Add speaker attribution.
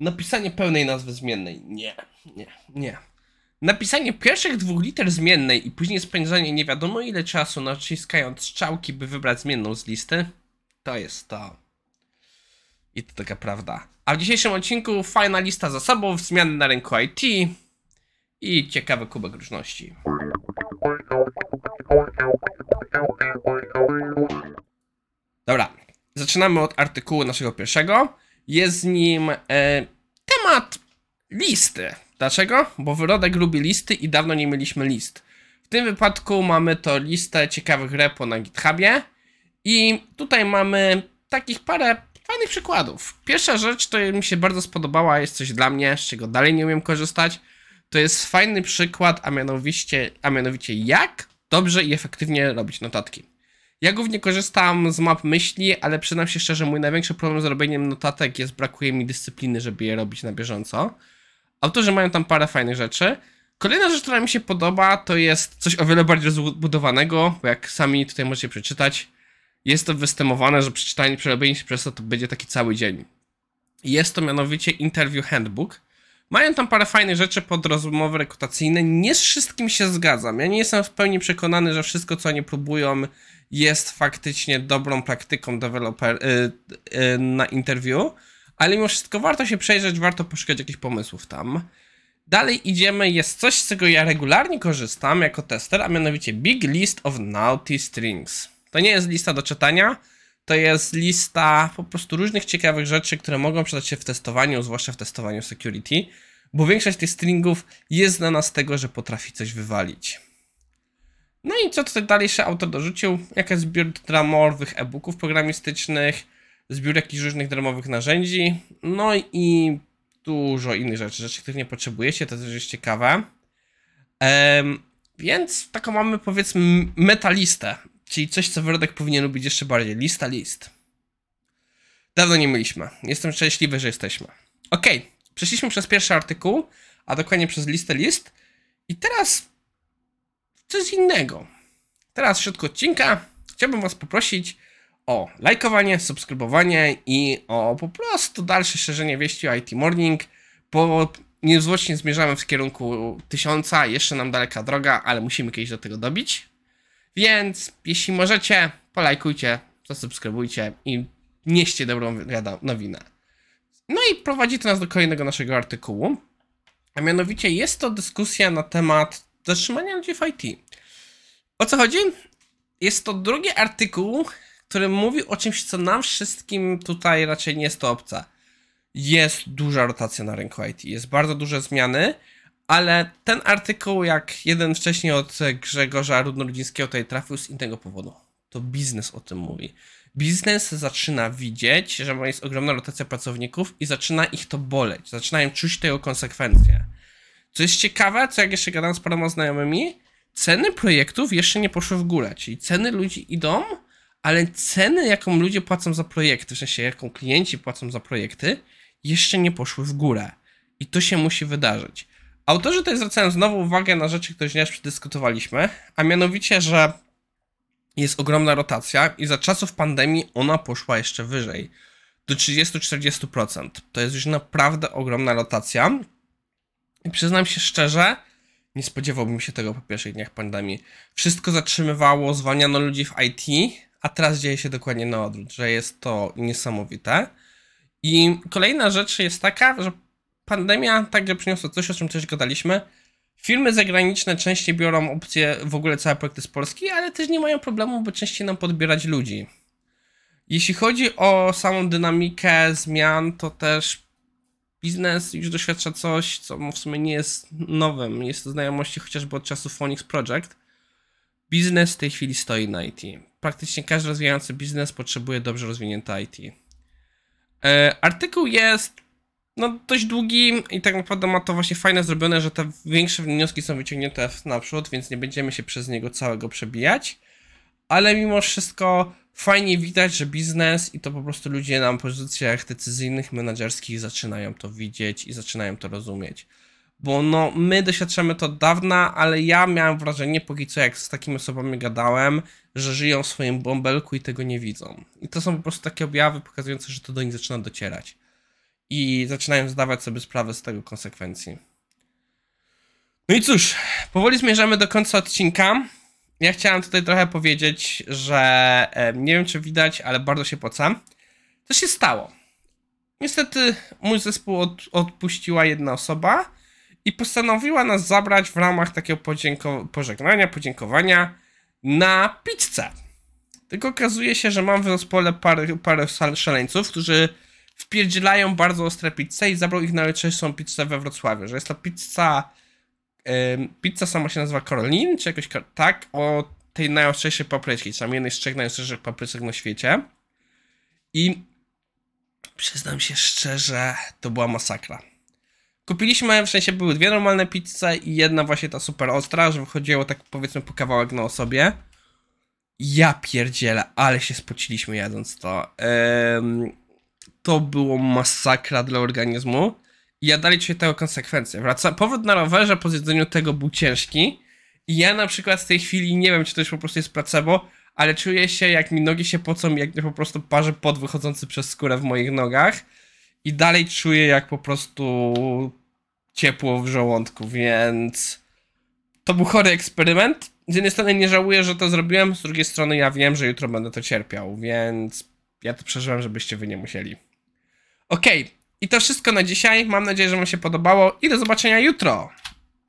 Speaker 1: Napisanie pełnej nazwy zmiennej. Nie, nie, nie. Napisanie pierwszych dwóch liter zmiennej i później spędzanie nie wiadomo ile czasu naciskając strzałki, by wybrać zmienną z listy, to jest to. I to taka prawda. A w dzisiejszym odcinku fajna lista zasobów, zmiany na rynku IT i ciekawy kubek różności. Dobra, zaczynamy od artykułu naszego pierwszego. Jest nim e, temat listy. Dlaczego? Bo wyrodek lubi listy i dawno nie mieliśmy list. W tym wypadku mamy to listę ciekawych repo na GitHubie i tutaj mamy takich parę fajnych przykładów. Pierwsza rzecz, to mi się bardzo spodobała, jest coś dla mnie, z czego dalej nie umiem korzystać. To jest fajny przykład, a mianowicie, a mianowicie jak dobrze i efektywnie robić notatki. Ja głównie korzystam z map myśli, ale przyznam się szczerze, mój największy problem z robieniem notatek jest brakuje mi dyscypliny, żeby je robić na bieżąco. Autorzy mają tam parę fajnych rzeczy. Kolejna rzecz, która mi się podoba, to jest coś o wiele bardziej rozbudowanego, bo jak sami tutaj możecie przeczytać, jest to wystymowane, że przeczytanie, przerobienie się przez to, to będzie taki cały dzień. Jest to mianowicie Interview Handbook. Mają tam parę fajnych rzeczy pod rozmowy rekrutacyjne. Nie z wszystkim się zgadzam. Ja nie jestem w pełni przekonany, że wszystko, co oni próbują, jest faktycznie dobrą praktyką deweloper y, y, na interview, ale mimo wszystko warto się przejrzeć, warto poszukać jakichś pomysłów tam. Dalej idziemy, jest coś, z czego ja regularnie korzystam jako tester, a mianowicie Big List of Naughty Strings. To nie jest lista do czytania, to jest lista po prostu różnych ciekawych rzeczy, które mogą przydać się w testowaniu, zwłaszcza w testowaniu security, bo większość tych stringów jest znana z tego, że potrafi coś wywalić. No i co tutaj dalejszy autor dorzucił? Jakaś zbiór darmowych e-booków programistycznych, zbiór jakichś różnych darmowych narzędzi, no i dużo innych rzeczy, rzeczy, których nie potrzebujecie, to też jest ciekawe. Ehm, więc taką mamy powiedzmy metalistę, czyli coś, co Wrodek powinien lubić jeszcze bardziej. Lista list. Dawno nie mieliśmy. Jestem szczęśliwy, że jesteśmy. Ok, przeszliśmy przez pierwszy artykuł, a dokładnie przez listę list. I teraz coś innego. Teraz w środku odcinka chciałbym Was poprosić o lajkowanie, subskrybowanie i o po prostu dalsze szerzenie wieści o IT Morning, bo niezwłocznie zmierzamy w kierunku tysiąca, jeszcze nam daleka droga, ale musimy kiedyś do tego dobić. Więc jeśli możecie, polajkujcie, zasubskrybujcie i nieście dobrą nowinę. No i prowadzi to nas do kolejnego naszego artykułu, a mianowicie jest to dyskusja na temat zatrzymania ludzi w IT. O co chodzi? Jest to drugi artykuł, który mówi o czymś, co nam wszystkim tutaj raczej nie jest to obca. Jest duża rotacja na rynku IT, jest bardzo duże zmiany, ale ten artykuł, jak jeden wcześniej od Grzegorza Rudnorudzińskiego tutaj trafił z innego powodu. To biznes o tym mówi. Biznes zaczyna widzieć, że jest ogromna rotacja pracowników i zaczyna ich to boleć. Zaczynają czuć tego konsekwencje. Co jest ciekawe, co jak jeszcze gadam z paroma znajomymi, ceny projektów jeszcze nie poszły w górę, czyli ceny ludzi idą, ale ceny, jaką ludzie płacą za projekty, w sensie jaką klienci płacą za projekty, jeszcze nie poszły w górę. I to się musi wydarzyć. Autorzy tutaj zwracają znowu uwagę na rzeczy, które już przedyskutowaliśmy, a mianowicie, że jest ogromna rotacja i za czasów pandemii ona poszła jeszcze wyżej. Do 30-40%. To jest już naprawdę ogromna rotacja. I przyznam się szczerze, nie spodziewałbym się tego po pierwszych dniach pandemii. Wszystko zatrzymywało, zwalniano ludzi w IT, a teraz dzieje się dokładnie na odwrót, że jest to niesamowite. I kolejna rzecz jest taka, że pandemia także przyniosła coś, o czym też gadaliśmy. Firmy zagraniczne częściej biorą opcje w ogóle całe projekty z Polski, ale też nie mają problemu, by częściej nam podbierać ludzi. Jeśli chodzi o samą dynamikę zmian, to też biznes już doświadcza coś, co w sumie nie jest nowym. Jest to znajomości chociażby od czasu Phonics Project. Biznes w tej chwili stoi na IT. Praktycznie każdy rozwijający biznes potrzebuje dobrze rozwinięte IT. E, artykuł jest no, dość długi i tak naprawdę ma to właśnie fajne zrobione, że te większe wnioski są wyciągnięte naprzód, więc nie będziemy się przez niego całego przebijać. Ale mimo wszystko fajnie widać, że biznes i to po prostu ludzie na pozycjach decyzyjnych, menedżerskich zaczynają to widzieć i zaczynają to rozumieć. Bo no, my doświadczamy to od dawna, ale ja miałem wrażenie, póki co jak z takimi osobami gadałem, że żyją w swoim bąbelku i tego nie widzą. I to są po prostu takie objawy pokazujące, że to do nich zaczyna docierać. I zaczynają zdawać sobie sprawę z tego konsekwencji. No i cóż, powoli zmierzamy do końca odcinka. Ja chciałem tutaj trochę powiedzieć, że e, nie wiem czy widać, ale bardzo się pocam. Co się stało? Niestety mój zespół od, odpuściła jedna osoba i postanowiła nas zabrać w ramach takiego podzięko- pożegnania, podziękowania na pizzę. Tylko okazuje się, że mam w zespole parę, parę szal- szaleńców, którzy wpierdzielają bardzo ostre pizze i zabrał ich na najczęstszą pizzę we Wrocławiu, że jest to pizza Ym, pizza sama się nazywa Caroline, czy jakoś tak, o tej najostrzejszej papryczki, czy tam jednej z trzech najostrzejszych papryczek na świecie. I przyznam się szczerze, to była masakra. Kupiliśmy, w sensie były dwie normalne pizze i jedna właśnie ta super ostra, że wychodziło tak powiedzmy po kawałek na osobie. Ja pierdzielę, ale się spociliśmy jadąc to. Ym, to było masakra dla organizmu. I ja dalej czuję tego konsekwencje. Wraca, powrót na rowerze po zjedzeniu tego był ciężki. I ja na przykład w tej chwili, nie wiem czy to już po prostu jest placebo, ale czuję się jak mi nogi się pocą, jak po prostu parzy pot wychodzący przez skórę w moich nogach. I dalej czuję jak po prostu ciepło w żołądku, więc to był chory eksperyment. Z jednej strony nie żałuję, że to zrobiłem, z drugiej strony ja wiem, że jutro będę to cierpiał, więc ja to przeżyłem, żebyście wy nie musieli. Okej, i to wszystko na dzisiaj. Mam nadzieję, że Wam się podobało i do zobaczenia jutro.